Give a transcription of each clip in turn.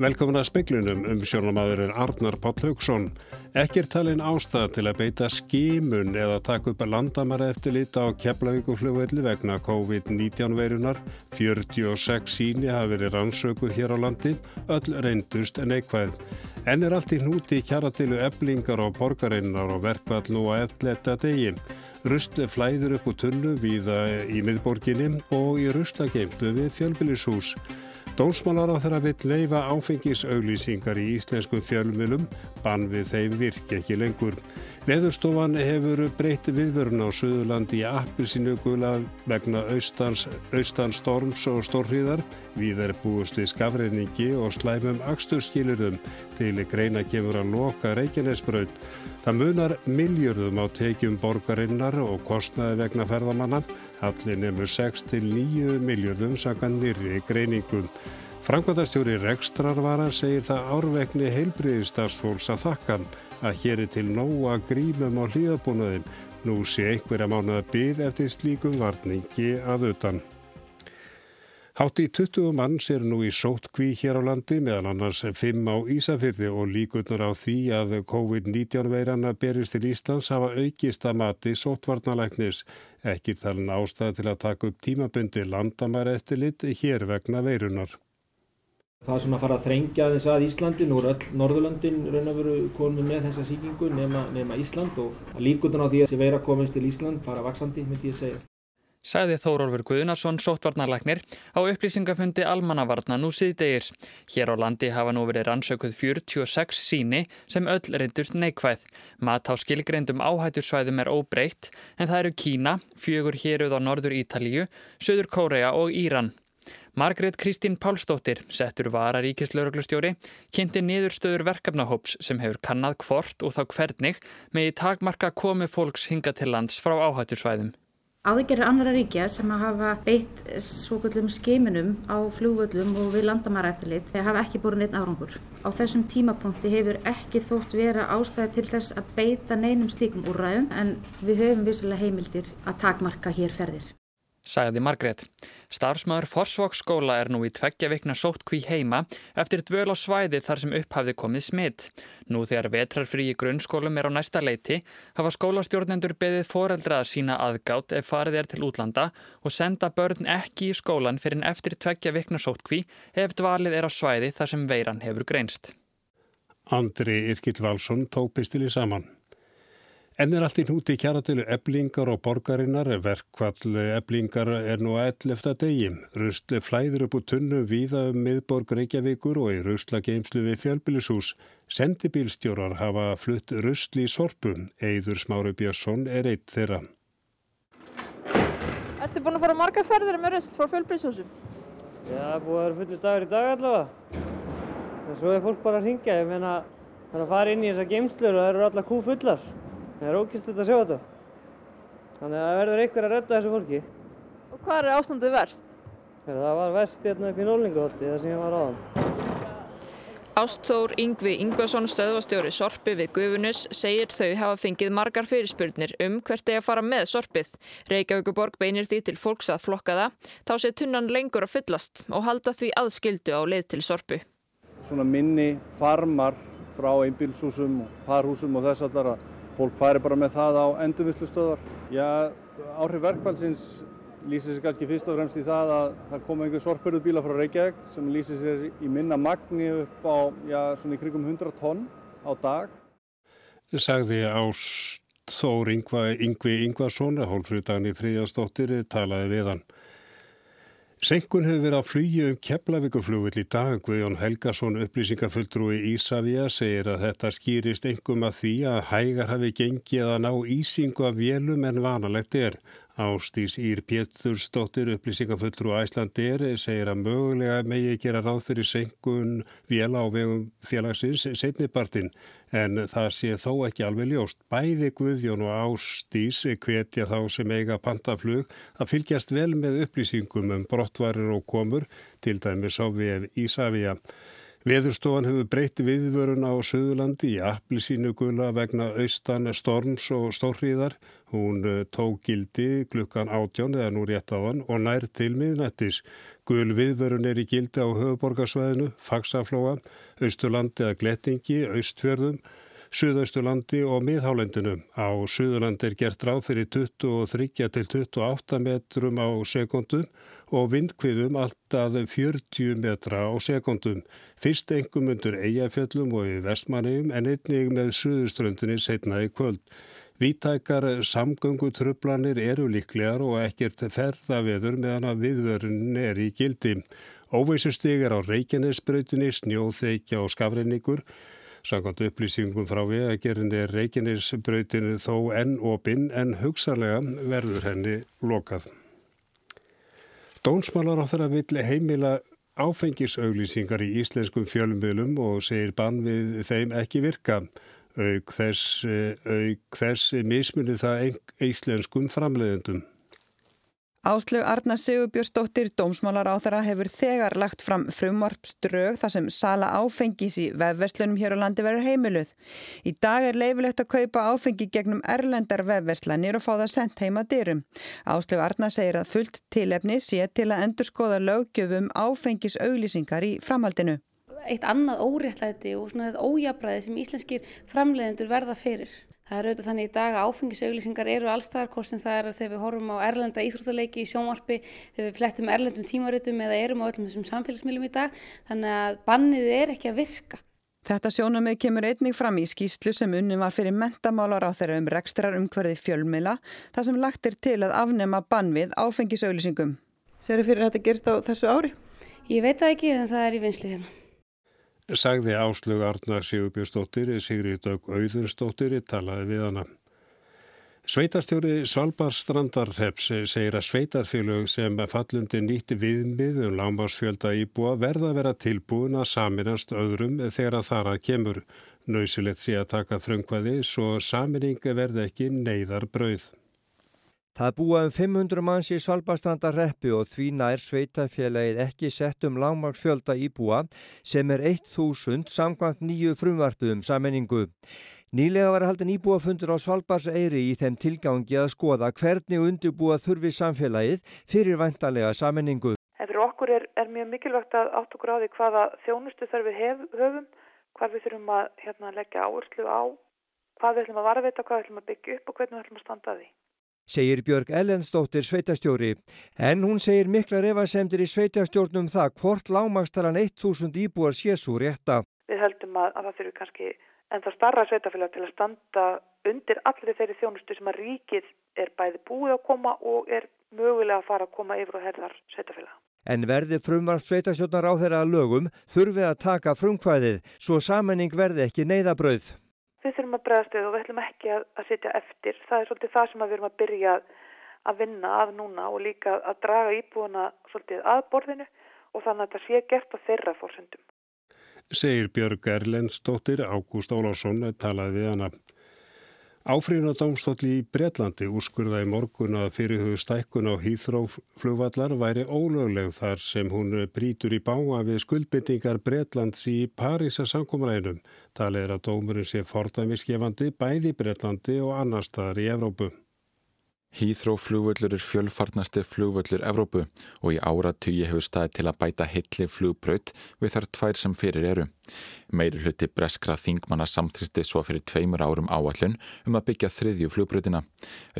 Velkomin að speklunum um sjónamaðurinn Arnar Páll Haugsson. Ekkir talin ástæða til að beita skimun eða taka upp að landamæra eftir lita á Keflavíkuflugvelli vegna COVID-19 veirunar. 46 síni hafi verið rannsökuð hér á landi, öll reyndust en eitthvað. En er allt í hnúti kjaratilu eblingar og borgarinnar og verkvall nú að eftleta degi. Rust flæður upp úr tunnu viða í miðborginni og í rustageimlu við fjölbylishús. Dómsmálar á þeirra vill leifa áfengisauglýsingar í íslenskum fjölmjölum, bann við þeim virk ekki lengur. Veðurstofan hefur breytt viðvörun á Suðurlandi í appilsinu gula vegna austans, austans storms og stórhríðar. Við er búist við skafreiningi og slæmum axturskilurðum til greina kemur að loka Reykjanesbröð. Það munar miljörðum á tekjum borgarinnar og kostnaði vegna ferðamanna. Allir nefnur 6-9 miljörðum sakan nýri greiningum. Framkvæmtastjóri Rekstrarvara segir það árvekni heilbriðistarsfólks að þakka að hér er til nóga grímum á hlýðabúnaðin. Nú sé einhverja mánuða byð eftir slíkum varningi að utan. Hátt í 20 manns er nú í sótkví hér á landi meðan annars 5 á Ísafyrði og líkurnar á því að COVID-19 veirana berist til Íslands hafa aukist að mati sótvarnalæknis. Ekki þalun ástæði til að taka upp tímabundi landamæra eftir lit hér vegna veirunar. Það er svona að fara að þrengja þess að Íslandi, nú er öll Norðurlöndin raun og veru komið með þessa síkingu nema, nema Ísland og líkurnar á því að þessi veira komist til Ísland fara vaksandi, myndi ég segja sagði Þórólfur Guðnarsson sóttvarnarlæknir á upplýsingafundi almannavarna nú síðdegir. Hér á landi hafa nú verið rannsökuð 46 síni sem öll reyndust neikvæð. Mat á skilgreyndum áhættursvæðum er óbreytt en það eru Kína, fjögur héruð á norður Ítalíu, Suður Kórea og Íran. Margrét Kristín Pálsdóttir, settur vara ríkislauruglustjóri, kynnti niðurstöður verkefnahóps sem hefur kannad hvort og þá hvernig með í takmarka komi fólks hinga til lands frá áhættursvæðum. Aðgerðir annara ríkja sem hafa beitt svokullum skeiminum á flúvöllum og við landamæra eftirlit hafa ekki búin neitt árangur. Á þessum tímapunkti hefur ekki þótt vera ástæði til þess að beita neinum slíkum úrræðum en við höfum vissilega heimildir að takmarka hér ferðir sagði Margrét. Starfsmaður Forsvoksskóla er nú í tveggja vikna sótt kví heima eftir dvöl á svæði þar sem upphafði komið smitt. Nú þegar vetrarfrí í grunnskólum er á næsta leiti hafa skólastjórnendur beðið foreldra að sína aðgátt ef farið er til útlanda og senda börn ekki í skólan fyrir en eftir tveggja vikna sótt kví ef dvalið er á svæði þar sem veiran hefur greinst. Andri Irkild Valsson tók pistil í saman. En er allt í núti kjaratilu eblingar og borgarinnar, verkvall eblingar er nú að ell eftir degi. Rustli flæður upp úr tunnu víða um miðborg Reykjavíkur og í rustla geimslu við fjölbílisús. Sendibílstjórar hafa flutt rustli í sorpum. Eidur Smáru Björnsson er eitt þeirra. Ertu búin að fara marga ferðir með rust frá fjölbílisúsum? Já, búið að vera fullu dagur í dag allavega. Og svo er fólk bara að ringja. Ég meina, það er að fara inn í þessa geimslur og það eru alla kú fullar. Það er ókýrst þetta að sjá þetta. Þannig að það verður einhver að redda þessu fólki. Og hvað er ástandið verst? Það var verst hérna upp í Nólinguholti þar sem ég var áðan. Ástór Yngvi Yngvason stöðvastjóri Sorpi við Guðunus segir þau hafa fengið margar fyrirspurnir um hvert er að fara með Sorpið. Reykjavíkuborg beinir því til fólks að flokka það, þá sé tunnan lengur að fyllast og halda því aðskildu á leið til Sorpu. Svona minni farmar frá einbílshúsum og parhúsum og þess að fólk færi bara með það á endurvislustöðar. Já, áhrif verkvælsins lýsir sér kannski fyrst og fremst í það að það koma einhver sorpurðu bíla frá Reykjavík sem lýsir sér í minna magni upp á, já, svona í krigum 100 tonn á dag. Það sagði Ástór Yngvi Yngvarsson, hólfrúdagni Fríðansdóttir, talaði við hann. Senkun hefur verið að flýja um Keflavíkuflugvill í dag. Guðjón Helgason, upplýsingafulltrúi Ísafja, segir að þetta skýrist engum að því að hægar hafi gengið að ná ísingu af vélum en vanalegt er. Ástís Ír Pétursdóttir upplýsingafullur og Æslandir segir að mögulega megi gera ráð fyrir senkun vél á vegum félagsins setnipartin en það sé þó ekki alveg ljóst. Bæði Guðjón og Ástís hvetja þá sem eiga pantaflug að fylgjast vel með upplýsingum um brottvarir og komur til dæmis á við Ísafja. Veðurstofan hefur breytt viðvöruna á Suðurlandi í applisínu gula vegna austan storms og stórhríðar Hún eh, tók gildi klukkan átjón eða nú rétt á hann og nær til miðnættis. Gul viðvörun er í gildi á höfuborgarsvæðinu, Faxaflóa, Östurlandi eða Glettingi, Östfjörðum, Suðausturlandi og miðhálendinu. Á Suðurlandi er gert ráð fyrir 23 til 28 metrum á sekundum og vindkviðum alltaf 40 metra á sekundum. Fyrst engum undur eigafjöllum og í vestmanniðum en einnig með Suðuströndinni setna í kvöld. Vítækar samgöngutrublanir eru líklegar og ekkert ferðaveður meðan að viðvörun er í gildi. Óveisusteg er á Reykjanesbrautinni, snjóþeikja og skafreiningur. Samkvæmt upplýsingum frá vegagerðinni er Reykjanesbrautinu þó enn opinn en hugsalega verður henni lokað. Dónsmálar á þeirra vill heimila áfengisauglýsingar í íslenskum fjölumilum og segir bann við þeim ekki virka auk þess, eh, auk þess mismunir það íslenskum framleiðendum. Áslög Arna Sigurbjörnsdóttir, dómsmálar á þeirra, hefur þegar lagt fram frumvarpströg þar sem sala áfengis í vefverslunum hér á landi verður heimiluð. Í dag er leifilegt að kaupa áfengi gegnum erlendar vefverslanir og fá það sendt heima dyrum. Áslög Arna segir að fullt tilefni sé til að endurskoða lögjöfum áfengis auglýsingar í framhaldinu eitt annað óréttlæti og svona þetta ójabræði sem íslenskir framleiðendur verða fyrir. Það er auðvitað þannig í dag að áfengisauglýsingar eru allstaðar hvort sem það er að þegar við horfum á erlenda íþróttaleiki í sjónvarpi, þegar við flettum erlendum tímaritum eða erum á öllum þessum samfélagsmiðlum í dag, þannig að bannið er ekki að virka. Þetta sjónamið kemur einnig fram í skýslu sem unni var fyrir mentamálar á þeirra um rekstrar umhverði fjölmila, þar sem lagt er til að afnema bannvið áfengisauglýsingum. Serðu fyrir að þetta gerst á þessu ári? Ég veit það ekki en það er í vinslu hérna sagði Áslug Arnar Sigurbjörnsdóttir, Sigri Dögg Auðursdóttir, talaði við hana. Sveitarstjóri Svalbard Strandarheps segir að sveitarfélög sem fallundi nýtti viðmið um lámbásfjölda íbúa verða að vera tilbúin að saminast öðrum þegar að þar að kemur. Nauðsilegt sé að taka frumkvæði svo saminning verði ekki neyðar brauð. Það búa um 500 manns í Svalbardstrandarreppi og því nær sveitafélagið ekki sett um langmarksfjölda íbúa sem er 1000 samkvæmt nýju frumvarpuðum sammenningu. Nýlega var haldin íbúafundur á Svalbardseyri í þeim tilgangi að skoða hvernig undirbúa þurfi samfélagið fyrir vantarlega sammenningu. En fyrir okkur er, er mjög mikilvægt að átt okkur á því hvaða þjónustu þarf við hef, höfum, hvað við þurfum að hérna, leggja áherslu á, hvað við ætlum að varveita, hvað við ætlum að byggja upp og hvernig við ætlum að standa því segir Björg Ellensdóttir sveitastjóri. En hún segir mikla refasemdir í sveitastjórnum það hvort lágmakstalan 1000 íbúar sé svo rétta. Við höldum að, að það fyrir kannski ennþá starra sveitafélag til að standa undir allir þeirri þjónustu sem að ríkið er bæði búið að koma og er mögulega að fara að koma yfir og herðar sveitafélag. En verði frumvarp sveitastjórnar á þeirra lögum þurfi að taka frumkvæðið svo sammenning verði ekki neyðabröð við þurfum að bregðast við og við ætlum ekki að, að sitja eftir. Það er svolítið það sem við erum að byrja að vinna að núna og líka að draga íbúana svolítið að borðinu og þannig að það sé gert að þeirra fórsöndum. Segir Björg Erlendstóttir, Ágúst Ólásson talaði við hana. Áfrýjunadómstóll í Breitlandi úrskurðaði morgun að fyrirhugu stækkun á hýþróflugvallar væri ólögleg þar sem hún brítur í báa við skuldbyttingar Breitlands í Parísa samkómalæginum. Talið er að dómurinn sé fordæmiskefandi bæði í Breitlandi og annar staðar í Evrópu. Hýþró flugvöllur er fjölfarnasti flugvöllur Evrópu og í áratögi hefur staði til að bæta hilli flugbraut við þar tvær sem fyrir eru. Meiri hluti breskra þingmanna samtristi svo fyrir tveimur árum áallun um að byggja þriðju flugbröðina.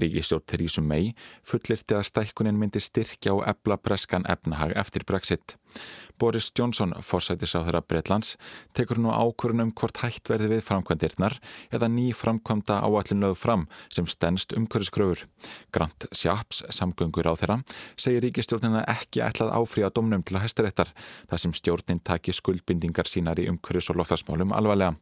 Ríkistjórn Theresa May fullirti að stækkunin myndi styrkja og ebla breskan efnahag eftir Brexit. Boris Johnson, forsætis á þeirra Breitlands, tekur nú ákvörunum hvort hætt verði við framkvæmdirnar eða ný framkvæmda áallun lögð fram sem stennst umhverfiskröfur. Grant Shapps, samgöngur á þeirra, segir ríkistjórnina ekki ætlað áfríða domnum til að hæstaréttar þar sem stjórnin taki skuldbindingar sínar í umhverfis og loftasmálum alvarlega.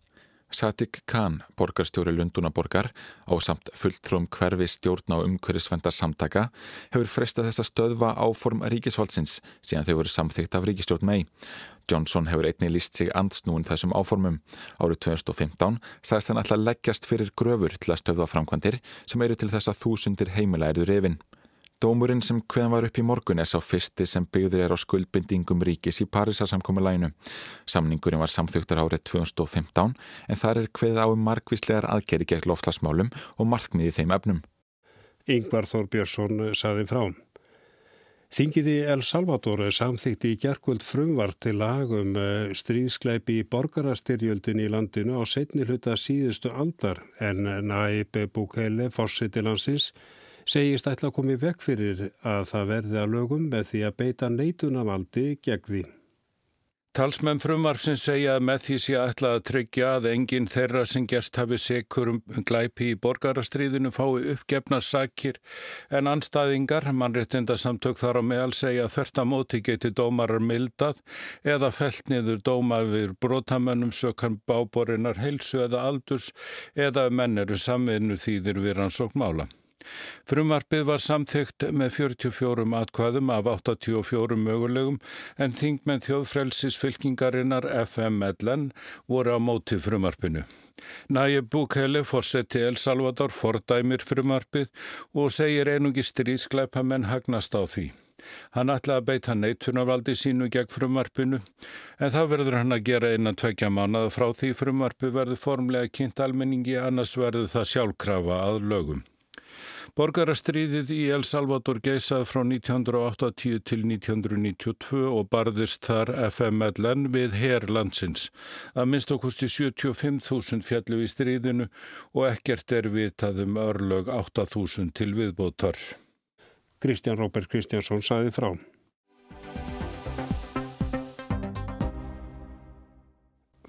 Satik Khan, borgarstjóri Lundunaborgar, á samt fulltrúum hverfi stjórn á umhverfisvendar samtaka, hefur frestað þess að stöðva áform ríkisvaldsins síðan þau voru samþygt af ríkistjórn mei. Johnson hefur einni líst sig andsnúin þessum áformum. Árið 2015 sagðist hann alltaf leggjast fyrir gröfur til að stöðva framkvæmdir sem eru til þess að þúsundir heimila eruður yfin. Dómurinn sem hveðan var upp í morgun er sá fyrsti sem byggður er á skuldbindingum ríkis í Parísasamkomiðlæginu. Samningurinn var samþugtur árið 2015 en þar er hveð á um markvíslegar aðgeri gegn loftlasmálum og markmiði þeim efnum. Yngvar Þór Björnsson saði frá. Þingiði El Salvador samþýtti í gerkvöld frumvart til lag um eh, stríðskleipi í borgarastyrjöldin í landinu á setni hluta síðustu aldar en Naib Bukele, fórsiti landsins, segist ætla að komi vekk fyrir að það verði að lögum með því að beita neitunavaldi gegn því. Talsmenn frumvarpsins segja að með því sé ætlað að tryggja að enginn þeirra sem gerst hafi sekur um glæpi í borgarastriðinu fái uppgefna sakir en anstæðingar, mannréttinda samtök þar á meðal segja að þörta móti geti dómarar mildað eða felt niður dóma við brotamönnum sökan báborinnar heilsu eða aldurs eða menn eru samveinu þýðir við rannsók mála. Frumvarpið var samþygt með 44 atkvæðum af 84 mögulegum en þingmenn þjóðfrelsis fylkingarinnar FMLN voru á móti frumvarpinu. Næje Búkeli fórseti El Salvador fordæmir frumvarpið og segir einungi stríðskleipa menn hagnast á því. Hann ætlaði að beita neitunarvaldi sínu gegn frumvarpinu en það verður hann að gera innan tvekja mánada frá því frumvarpi verður formlega kynnt almenningi annars verður það sjálfkrafa að lögum. Borgarastriðið í El Salvador geisað frá 1980 til 1992 og barðist þar FMLN við herrlandsins. Að minnst okkusti 75.000 fjallu í stríðinu og ekkert er vitað um örlög 8.000 til viðbótar. Kristján Róbert Kristjánsson saði frá.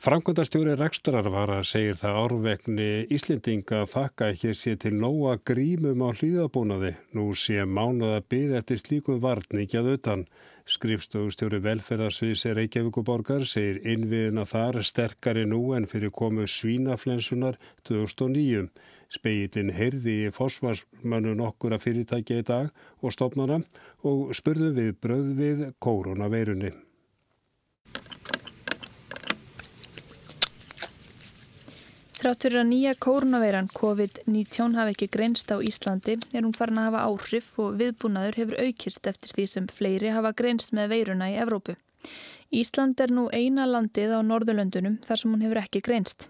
Frankundastjóri Rekstrarvara segir það árvegni Íslendinga að þakka ekki sé til nóga grímum á hlýðabúnaði. Nú sé mánuða byggð eftir slíkum varningið utan. Skrifstofustjóri velferðarsviðs er Reykjavíkuborgar segir innviðina þar sterkari nú en fyrir komu svínaflensunar 2009. Speillin heyrði í fósfarsmönnun okkur að fyrirtækja í dag og stopnara og spurðu við bröð við koronaveirunni. Þráttur að nýja kórnaveiran COVID-19 hafi ekki greinst á Íslandi er hún farin að hafa áhrif og viðbúnaður hefur aukist eftir því sem fleiri hafa greinst með veiruna í Evrópu. Ísland er nú eina landið á Norðurlöndunum þar sem hún hefur ekki greinst.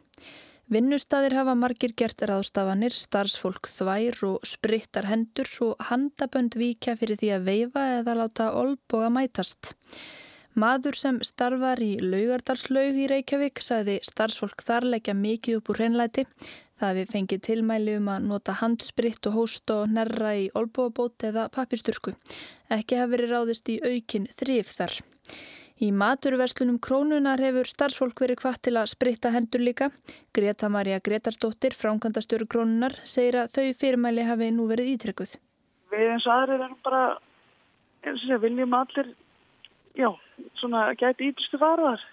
Vinnustæðir hafa margir gert ráðstafanir, starfsfólk þvær og sprittar hendur og handabönd vika fyrir því að veifa eða láta olboga mætast. Maður sem starfar í laugardarslaug í Reykjavík sagði starfsfólk þar leggja mikið upp úr hreinlæti. Það við fengið tilmæli um að nota handspritt og hóst og nerra í olbúabót eða papirsturku. Ekki hafi verið ráðist í aukin þrif þar. Í maturverslunum krónunar hefur starfsfólk verið hvað til að spritta hendur líka. Greta Maria Gretarsdóttir, fránkvæmdastöru krónunar, segir að þau fyrirmæli hafi nú verið ítrekkuð. Við eins og aðrir erum bara, eins og sé, viljum allir já, svona gæti ídustu varðar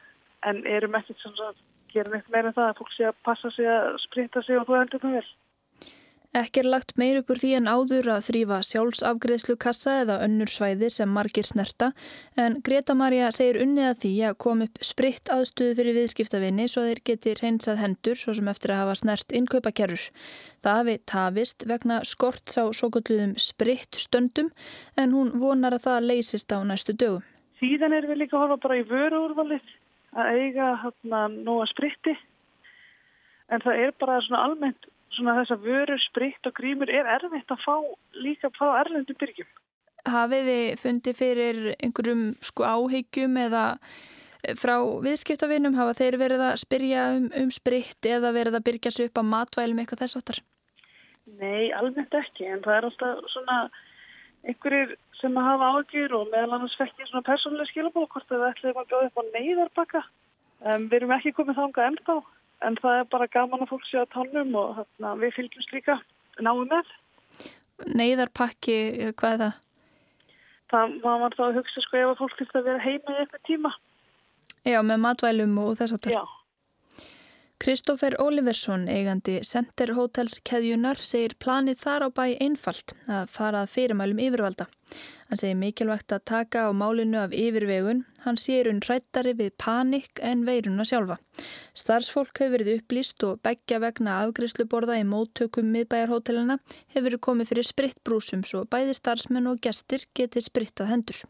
en erum ekkert svona að gera neitt meira en það að fólk sé að passa sig að sprinta sig og þú endur það vel. Ekki er lagt meir upp úr því en áður að þrýfa sjálfsafgreðslu kassa eða önnur svæði sem margir snerta en Greta Maria segir unnið að því að kom upp spritt aðstöðu fyrir viðskiptavinni svo þeir geti reynsað hendur svo sem eftir að hafa snert innkaupakerrur. Það hafi tafist vegna skorts á svo gulluðum spritt stöndum en hún vonar að það leysist á næstu dögum. Síðan erum við líka að horfa bara í vöruúrvalið að eiga hérna nóga spritti en það er bara svona almennt svona þess að vöru, spritt og grímur er erfitt að fá líka að fá erlendu byrgjum. Hafið þið fundið fyrir einhverjum sko áhyggjum eða frá viðskiptavinum hafa þeir verið að spyrja um, um spritt eða verið að byrja sér upp á matvælum eitthvað þess áttar? Nei, almennt ekki en það er alltaf svona einhverjir sem að hafa ágjur og meðal annars fekk ég svona persónuleg skilabóð hvort við ætlum að bjóða upp á neyðarbakka. Um, við erum ekki komið þánga ennþá en það er bara gaman að fólk sé á tannum og þarna, við fylgjumst líka náum með. Neyðarpakki, hvað er það? Það var þá að hugsa sko ef að fólk þurft að vera heima í eitthvað tíma. Já, með matvælum og þess að það. Já. Kristófer Oliversson, eigandi Center Hotels keðjunar, segir planið þar á bæ einfalt að fara að fyrirmælum yfirvalda. Hann segir mikilvægt að taka á málinu af yfirvegun. Hann sér unn rættari við panik en veiruna sjálfa. Starfsfólk hefur verið upplýst og begja vegna afgriðsluborða í móttökum miðbæjarhótelina hefur komið fyrir spritbrúsum svo bæði starfsmenn og gestir getið sprittað hendur.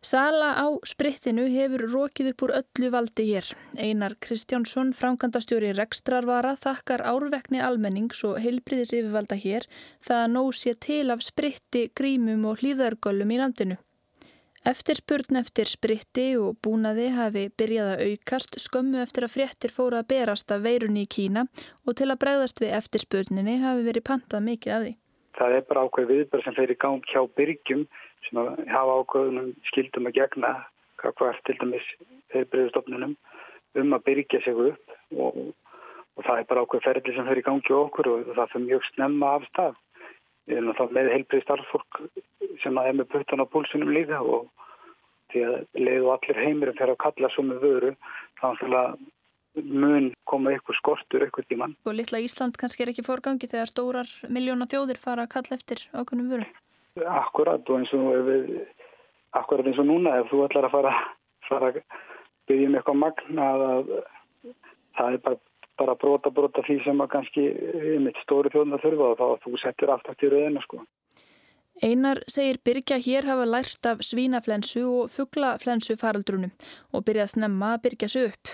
Sala á sprittinu hefur rókið upp úr öllu valdi hér. Einar Kristjánsson, framkantastjóri Rekstrarvara, þakkar árvekni almennings og heilbriðis yfirvalda hér það að nóg sé til af spritti, grímum og hlýðargöllum í landinu. Eftirspurn eftir spritti og búnaði hafi byrjað að aukast skömmu eftir að fréttir fóru að berast af veirunni í Kína og til að bregðast við eftirspurninni hafi verið pantað mikið af því. Það er bara ákveð viðbæri sem fer í gang hjá byrgjum sem hafa ákveðunum skildum að gegna hvað til dæmis heilbreyðustofnunum um að byrja sig upp og, og það er bara ákveð ferli sem fyrir gangi okkur og það fyrir mjög snemma af stað. Með heilbreyð starffólk sem er með puttan á púlsunum líka og því að leið og allir heimurum fyrir að kalla svo með vöru þá mun koma ykkur skortur ykkur tíman. Og litla Ísland kannski er ekki fórgangi þegar stórar miljóna þjóðir fara að kalla eftir ákveðnum vöru? Akkurat og eins og við, akkurat eins og núna ef þú ætlar að fara, fara að byggja um eitthvað magna að það er bara, bara brota brota því sem að kannski mitt stóri þjóðna þurfa og þá þú settir allt eftir rauðina sko. Einar segir Byrkja hér hafa lært af svínaflensu og fugglaflensu faraldrunum og byrjað snemma að byrja sig upp.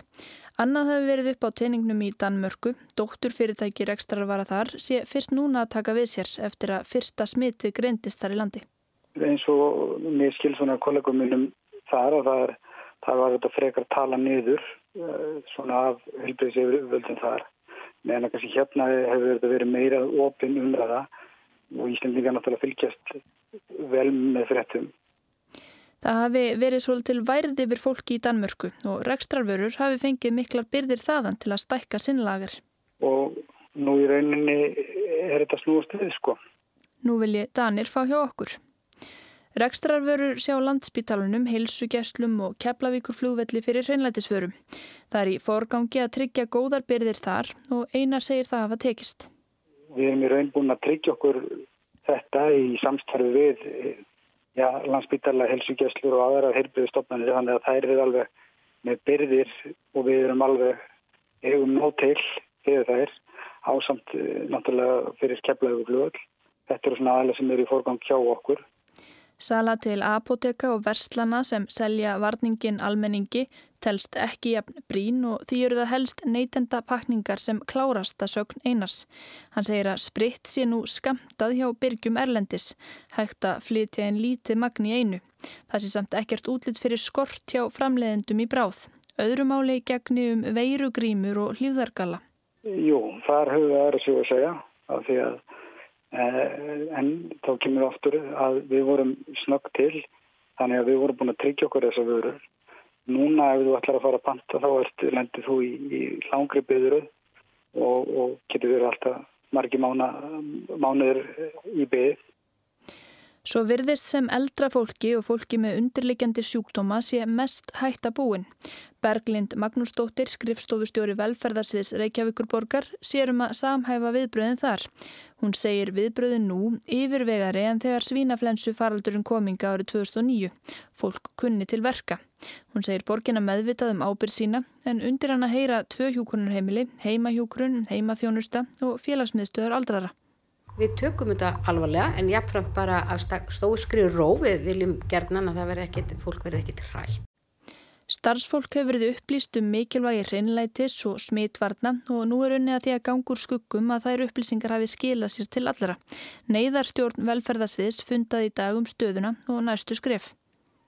Annað hafi verið upp á teiningnum í Danmörku, dóttur fyrirtæki rekstrarvara þar, sé fyrst núna að taka við sér eftir að fyrsta smitið greindist þar í landi. Eins og mér skil svona kollegum minnum þar og það, það var þetta frekar tala niður eh, svona af helbriðsefurvöldin þar. Meðan að kannski hérna hefur þetta verið meira opinn umræða og Íslandingar náttúrulega fylgjast vel með fréttum. Það hafi verið svolítil værið yfir fólki í Danmörku og rekstrarvörur hafi fengið miklar byrðir þaðan til að stækka sinnlagar. Og nú í rauninni er þetta snúast við sko. Nú vil ég Danir fá hjá okkur. Rekstrarvörur sjá landspítalunum, heilsugesslum og keflavíkur flugvelli fyrir hreinlætisvörum. Það er í forgangi að tryggja góðar byrðir þar og einar segir það hafa tekist. Við erum í raun búin að tryggja okkur þetta í samstarfi við ja, landsbyttarlega helsugjæslur og aðra heilbyrðustofnarnir þannig að þær eru alveg með byrðir og við erum alveg hefum nóg til fyrir þær ásamt eh, náttúrulega fyrir keflaðu flugöld. Þetta eru svona aðlega sem eru í forgang hjá okkur. Sala til apoteka og verslana sem selja varningin almenningi telst ekki jafn brín og því eru það helst neytenda pakningar sem klárast að sögn einars. Hann segir að spritt sé nú skamtað hjá byrgjum erlendis, hægt að flytja einn lítið magni einu. Það sé samt ekkert útlitt fyrir skort hjá framleiðendum í bráð. Öðrumáli gegni um veirugrímur og hlýfðargala. Jú, þar við aðra svo að segja af því að en þá kemur aftur að við vorum snögg til þannig að við vorum búin að tryggja okkur þessar vörur. Núna ef þú ætlar að fara að panta þá ertu, lendir þú í, í langri byðuru og, og getur verið alltaf margi mánuður í byð Svo virðist sem eldra fólki og fólki með undirlikjandi sjúkdóma sé mest hætta búin. Berglind Magnúsdóttir, skrifstofustjóri velferðarsviðs Reykjavíkur borgar, sér um að samhæfa viðbröðin þar. Hún segir viðbröðin nú yfirvegari en þegar svínaflensu faraldurinn kominga árið 2009. Fólk kunni til verka. Hún segir borgina meðvitað um ábyrð sína en undir hann að heyra tvö hjúkunarheimili, heimahjúkurun, heimaþjónusta og félagsmiðstöðar aldrara. Við tökum þetta alvarlega en jáfnframt bara af stóskri ró við viljum gerðnan að það verði ekkit, fólk verði ekkit hrætt. Starfsfólk hefur verið upplýst um mikilvægi hreinlætis og smitvarna og nú er unni að því að gangur skuggum að þær upplýsingar hafi skilað sér til allra. Neiðarstjórn velferðasviðs fundaði í dag um stöðuna og næstu skref.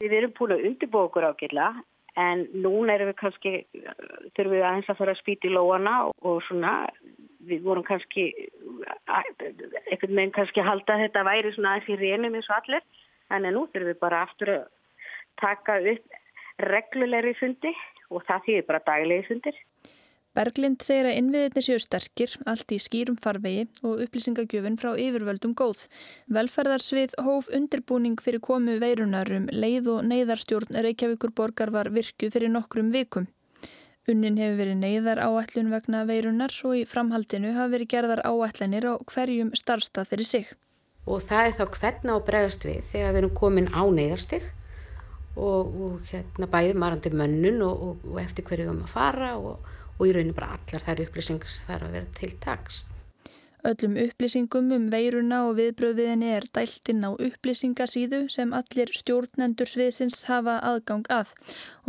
Við erum búin að undirbúa okkur ágjörla en núna erum við kannski, þurfum við aðeins að fara að spýta í lóana og svona við vorum kannski einhvern veginn kannski halda að þetta væri svona aðeins í reynum eins og allir að nú þurfum við bara aftur að taka upp reglulegri fundi og það þýðir bara daglegi fundir Berglind segir að innviðinni séu sterkir, allt í skýrum farvegi og upplýsingagjöfin frá yfirvöldum góð. Velferðarsvið hóf undirbúning fyrir komu veirunarum, leið og neyðarstjórn Reykjavíkur borgar var virku fyrir nokkrum vikum. Unnin hefur verið neyðar áætlun vegna veirunar og í framhaldinu hafa verið gerðar áætlanir á hverjum starfstað fyrir sig. Og það er þá hvernig á bregast við þegar við erum komin á neyðarstig og, og hérna bæðið marandi mönnun og, og, og eftir hverju við erum að fara og í rauninu bara allar þær upplýsingar þar að vera til taks. Öllum upplýsingum um veiruna og viðbröðviðinni er dælt inn á upplýsingasíðu sem allir stjórnendur sviðsins hafa aðgang að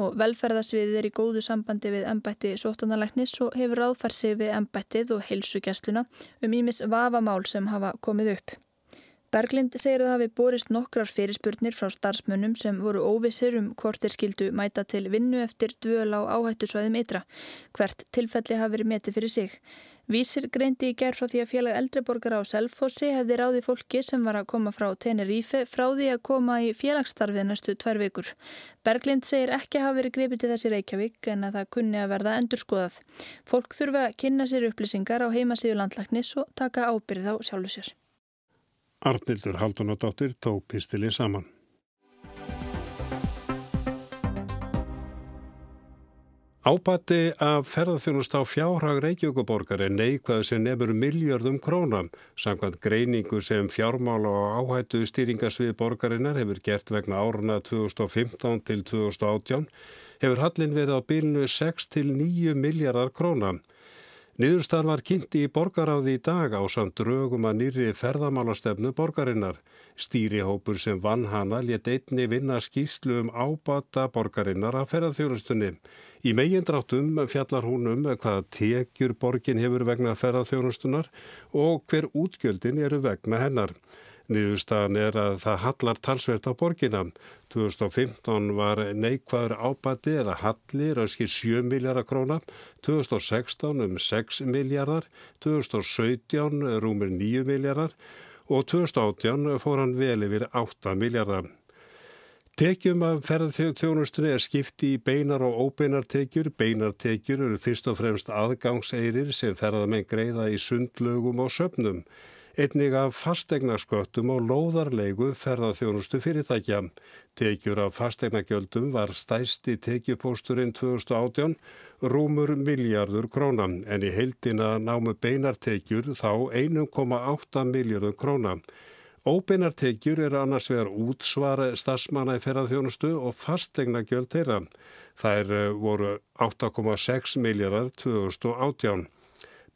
og velferðasviðið er í góðu sambandi við embætti sótanalæknis og hefur áfarsi við embættið og heilsugjastluna um ímis vafamál sem hafa komið upp. Berglind segir að hafi borist nokkrar fyrirspurnir frá starfsmönnum sem voru óvissir um hvort þeir skildu mæta til vinnu eftir dvöl á áhættusvæðum ytra. Hvert tilfelli hafi verið metið fyrir sig. Vísir greindi í gerð frá því að félag eldreborgar á Selfossi hefði ráði fólki sem var að koma frá Tenerife frá því að koma í félagsstarfið næstu tvær vikur. Berglind segir ekki að hafa verið gripið til þessi Reykjavík en að það kunni að verða endurskoðað. Fólk þurfa að kynna sér upplýsingar á heimasíðu landlagnis og taka ábyrð á sjálfu sér. Arnildur Haldunadóttir tók pistilinn saman. Ábati af ferðarþjónust á fjárhag Reykjavíkuborgar er neikvæð sem nefnur miljardum krónam. Samkvæmt greiningu sem fjármála og áhættu stýringasvið borgarinnar hefur gert vegna áruna 2015 til 2018 hefur hallin verið á bílnu 6 til 9 miljardar krónam. Niðurstan var kynnti í borgaráði í dag á samt drögum að nýri ferðamálastefnu borgarinnar. Stýrihópur sem vann hana let einni vinna skýslu um ábata borgarinnar af ferðarþjónustunni. Í megindráttum fjallar hún um hvaða tekjur borgin hefur vegna ferðarþjónustunar og hver útgjöldin eru vegna hennar. Niðurstaðan er að það hallar talsvert á borginna. 2015 var neikvæður ábati eða hallir að skil 7 miljardar króna, 2016 um 6 miljardar, 2017 rúmur 9 miljardar og 2018 fór hann vel yfir 8 miljardar. Tekjum af ferðarþjónustunni er skipti í beinar og óbeinar tekjur. Beinar tekjur eru fyrst og fremst aðgangseirir sem ferðarmenn greiða í sundlögum og söpnum einnig af fastegnarsköttum og lóðarleigu ferðarþjónustu fyrirtækja. Tekjur af fastegnagjöldum var stæsti tekjupósturinn 2018 rúmur miljardur króna en í heildina námu beinartekjur þá 1,8 miljardur króna. Óbeinartekjur eru annars vegar útsvara starfsmanna í ferðarþjónustu og fastegna gjöld þeirra. Þær eh, voru 8,6 miljardar 2018.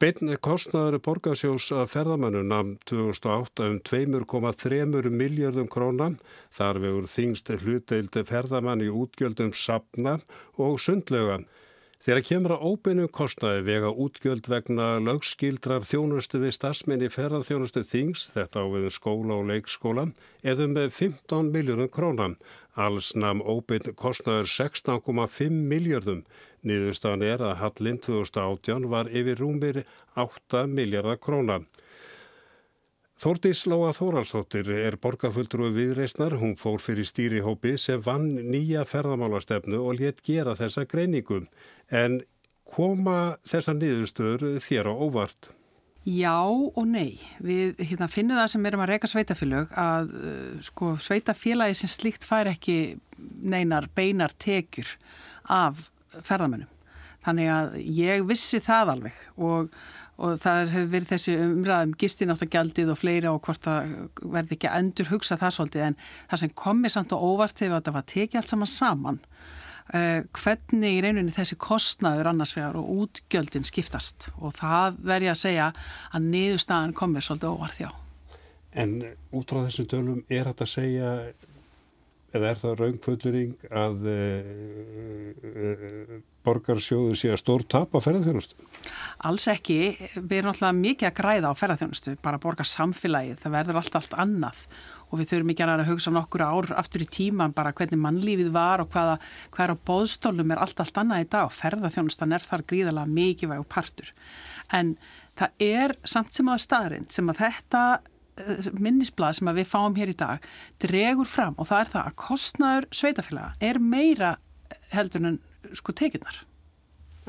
Beinn kostnaður borgarsjós að ferðamannunam 2008 um 2,3 miljardum krónan þar vegur þingst hlutdeildi ferðamann í útgjöldum sapna og sundlega. Þegar kemur að óbeinum kostnaði vega útgjöld vegna lögskildrar þjónustu við stafsmenn í ferðarþjónustu þings, þetta á viðum skóla og leikskóla, eða með 15 miljónum krónan. Alls namn óbeinn kostnaður 16,5 miljardum. Niðurstaðan er að Hallin 2018 var yfir rúmir 8 miljardar króna. Þórdís Lóa Þóraldsdóttir er borgarfulltrúi viðreysnar. Hún fór fyrir stýrihópi sem vann nýja ferðamálastefnu og létt gera þessa greiningu. En koma þessa niðurstöður þér á óvart? Já og nei. Við hérna, finnum það sem erum að reyka sveitafélög að uh, sko, sveitafélagi sem slíkt fær ekki neinar beinar tekjur af ferðamönnum. Þannig að ég vissi það alveg og, og það hefur verið þessi umræðum gistináttagjaldið og fleira og hvort það verði ekki að endur hugsa það svolítið en það sem komið samt og óvart hefur að það var tekið allt saman saman uh, hvernig í reyninni þessi kostnaður annars vegar og útgjöldin skiptast og það verði að segja að niðurstaðan komið svolítið óvart þjá. En út frá þessum tölum er þetta að segja eða er það raungfölluring að e, e, borgarsjóðu sé að stór tap á ferðarþjónustu? Alls ekki, við erum alltaf mikið að græða á ferðarþjónustu, bara borgar samfélagið, það verður allt allt annað og við þurfum ekki að hugsa nokkur ár aftur í tíman bara hvernig mannlífið var og hvaða hver á bóðstólum er allt allt annað í dag og ferðarþjónustan er þar gríðalega mikið væg og partur. En það er samt sem aða staðrind sem að þetta Eh, minnisblad sem við fáum hér í dag dregur fram og það er það að kostnaður sveitafélaga er meira heldur en sko tekjurnar.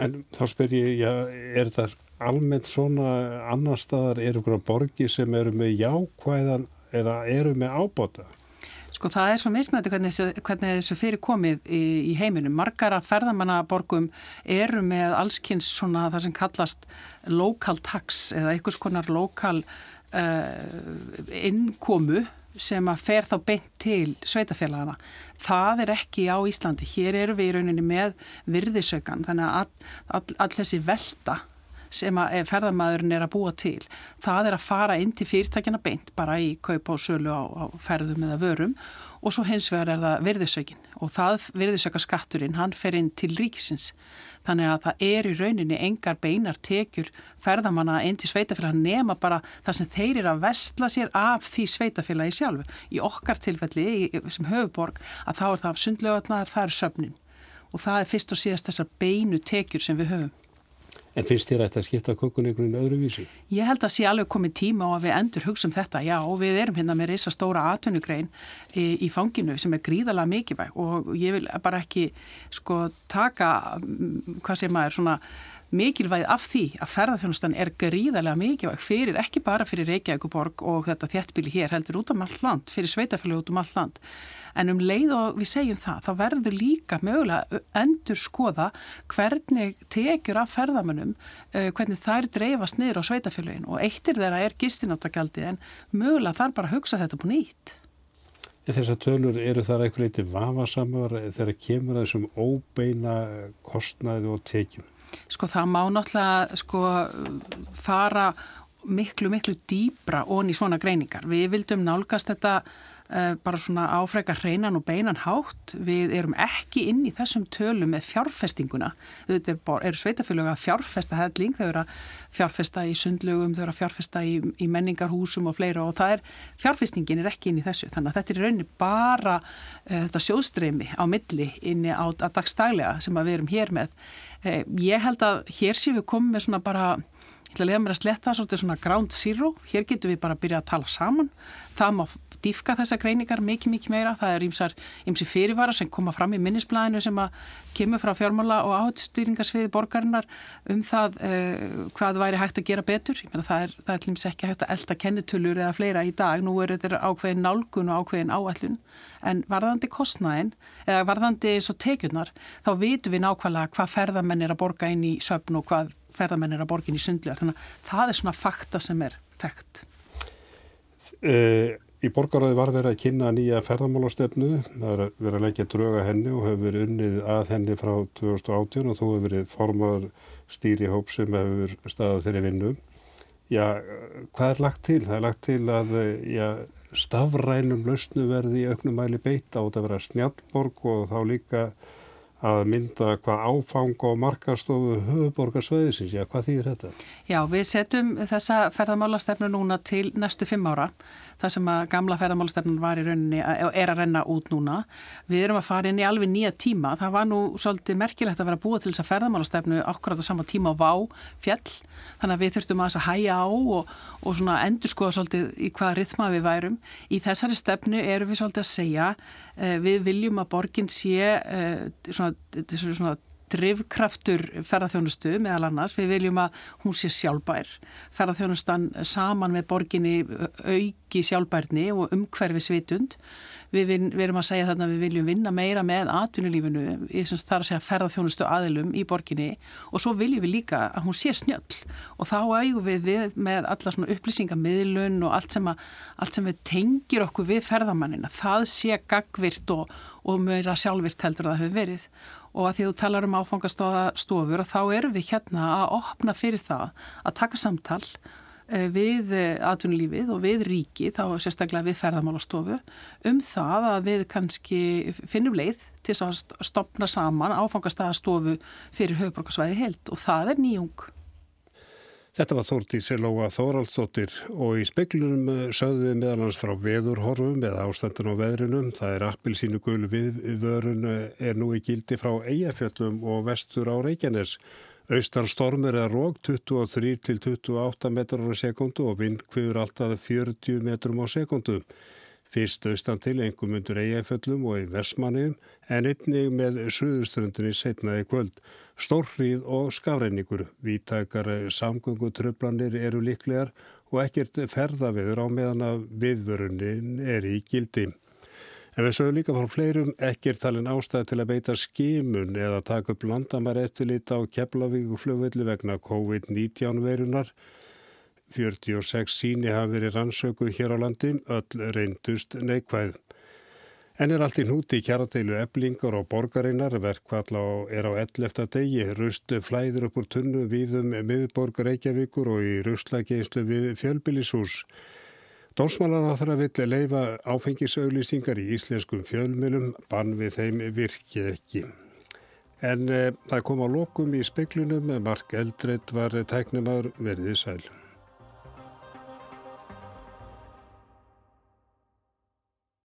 En þá spyr ég, já, er það almennt svona annar staðar, eru ykkur á borgi sem eru með jákvæðan eða eru með ábota? Sko það er svo mismöndi hvernig, hvernig þessu fyrir komið í, í heiminum. Margar af ferðamannaborgum eru með allskynns svona það sem kallast local tax eða einhvers konar lokal innkomu sem að fer þá beint til sveitafélagana. Það er ekki á Íslandi. Hér eru við í rauninni með virðisaukan þannig að all, all, all þessi velta sem að eh, ferðamæðurinn er að búa til. Það er að fara inn til fyrirtækjana beint bara í kaupa og sölu á, á ferðum eða vörum og svo hens vegar er það virðisökin og það virðisöka skatturinn, hann fer inn til ríkisins. Þannig að það er í rauninni engar beinar tekjur ferðamanna inn til sveitafélag nema bara það sem þeir eru að vestla sér af því sveitafélagi sjálfu. Í okkar tilfelli sem höfuborg að þá er það sundlögarnar, það er söfnin og það er fyrst og síðast þessar beinu tekjur sem við höfum. En finnst þér að þetta skipta kokkun einhvern veginn öðru vísi? Ég held að sé alveg komið tíma á að við endur hugsa um þetta, já, og við erum hérna með reysa stóra atvinnugrein í, fanginu sem er gríðalega mikilvæg og ég vil bara ekki sko taka, mm, hvað sé maður, svona mikilvæg af því að ferðarþjónustan er gríðarlega mikilvæg fyrir, ekki bara fyrir Reykjavíkuborg og þetta þjættbíli hér heldur út um allt land, fyrir sveitafjölu út um allt land. En um leið og við segjum það, þá verður líka mögulega endur skoða hvernig tekjur af ferðamönnum, uh, hvernig þær dreifast niður á sveitafjöluin og eittir þeirra er gistináttakjaldi en mögulega þarf bara að hugsa þetta búin nýtt. Þessar tölur eru þar eitthvað eitthvað vafasamar þegar kemur þessum óbeina kostnaði og tekjum? Sko það má náttúrulega sko fara miklu, miklu dýbra onni svona greiningar. Við vildum nálgast þetta bara svona áfrega hreinan og beinan hátt. Við erum ekki inn í þessum tölum með fjárfestinguna. Þetta er, er sveitafélög að fjárfesta helling, þau eru að fjárfesta í sundlögum, þau eru að fjárfesta í, í menningarhúsum og fleira og það er, fjárfestingin er ekki inn í þessu. Þannig að þetta er í rauninni bara uh, þetta sjóðstreymi á milli inni á dagstælega sem að við erum hér með. Uh, ég held að hér séum við komið með svona bara Ég ætla að lega mér að sletta svolítið svona ground zero. Hér getum við bara að byrja að tala saman. Það má dýfka þessa greiningar mikið, mikið meira. Það er ýmsi fyrirvara sem koma fram í minnisblæðinu sem að kemur frá fjármála og áhættstýringarsviði borgarinnar um það uh, hvað væri hægt að gera betur. Ég meina það er, það er hlýms ekki hægt að elda kennitölur eða fleira í dag. Nú er þetta ákveðin nálgun og ákveðin áallun. En varðandi kostnæðin, eða varðandi svo tekjurnar, þá vitum við nákvæmlega hvað ferðamenn er að borga inn í söpn og hvað ferðamennir að borgin í sundlegar. Þannig að það er svona fakta sem er þekkt. Uh, í borgaráði var verið að kynna nýja ferðamálastefnu. Það er verið að leggja dröga henni og hefur verið unnið að henni frá 2018 og þú hefur verið formar stýri hóp sem hefur staðað þeirri vinnu. Já, hvað er lagt til? Það er lagt til að já, stafrænum lausnu verði í auknum mæli beita á þetta að vera snjallborg og þá líka að mynda hvað áfang og markastofu höfuborgarsvæðisins, já hvað þýðir þetta? Já, við setjum þessa ferðamálastefnu núna til næstu fimm ára það sem að gamla ferðamálastefnun var í rauninni og er að renna út núna. Við erum að fara inn í alveg nýja tíma. Það var nú svolítið merkilegt að vera búið til þess að ferðamálastefnu akkurat á sama tíma á vá fjall. Þannig að við þurftum að hæja á og, og svona endur skoða svolítið í hvaða rithma við værum. Í þessari stefnu erum við svolítið að segja eh, við viljum að borgin sé eh, svona, svona drivkraftur ferðarþjónustu meðal annars. Við viljum að hún sé sjálfbær. Ferðarþjónustan saman með borginni auki sjálfbærni og umhverfi svitund. Við, vin, við erum að segja þarna að við viljum vinna meira með atvinnulífinu, það er að segja ferðarþjónustu aðilum í borginni og svo viljum við líka að hún sé snjöll og þá ægum við, við með alla svona upplýsingamiðlun og allt sem, að, allt sem við tengir okkur við ferðamannina, það sé gagvirt og, og meira sjálfvirt heldur að það hefur verið og að því þú talar um áfangastofur þá erum við hérna að opna fyrir það að taka samtal eh, við eh, atvinnulífið og við ríki, þá sérstaklega við ferðamálastofu um það að við kannski finnum leið til að stopna saman áfangastofur fyrir höfuborgarsvæði held og það er nýjung. Þetta var Þórtís Lóa Þóraldsdóttir og í speklunum eh, sögðu við meðal hans frá veðurhorfum eða ástandun á veðrunum. Það er appilsínu gul við vörun eh, er nú í gildi frá Eyjafjöllum og vestur á Reykjanes. Austan stormur er rók 23 til 28 metrar á sekundu og vindkviður alltaf 40 metrum á sekundu. Fyrst austan til engum undur Eyjafjöllum og í Vestmanniðum en einnig með Suðuströndinni setnaði kvöld. Stórfríð og skafreiningur, vítækar samgöngutröflanir eru liklegar og ekkert ferðaviður á meðan að viðvörunin er í gildi. En við sögum líka frá fleirum ekkert talin ástæði til að beita skimun eða taka upp landamæri eftirlit á Keflavík og flugvelli vegna COVID-19 verunar. 46 síni hafi verið rannsökuð hér á landi, öll reyndust neikvæð. En er allt í núti kjaradeilu eblingar og borgarinnar, verkvall á, er á 11. degi, rust flæður upp úr tunnu viðum miðborg Reykjavíkur og í rustlageislu við fjölbillishús. Dómsmálar á þeirra vill leifa áfengisauðlýsingar í íslenskum fjölmjölum, bann við þeim virki ekki. En e, það kom á lokum í speiklunum, Mark Eldred var tæknumar verðið sæl.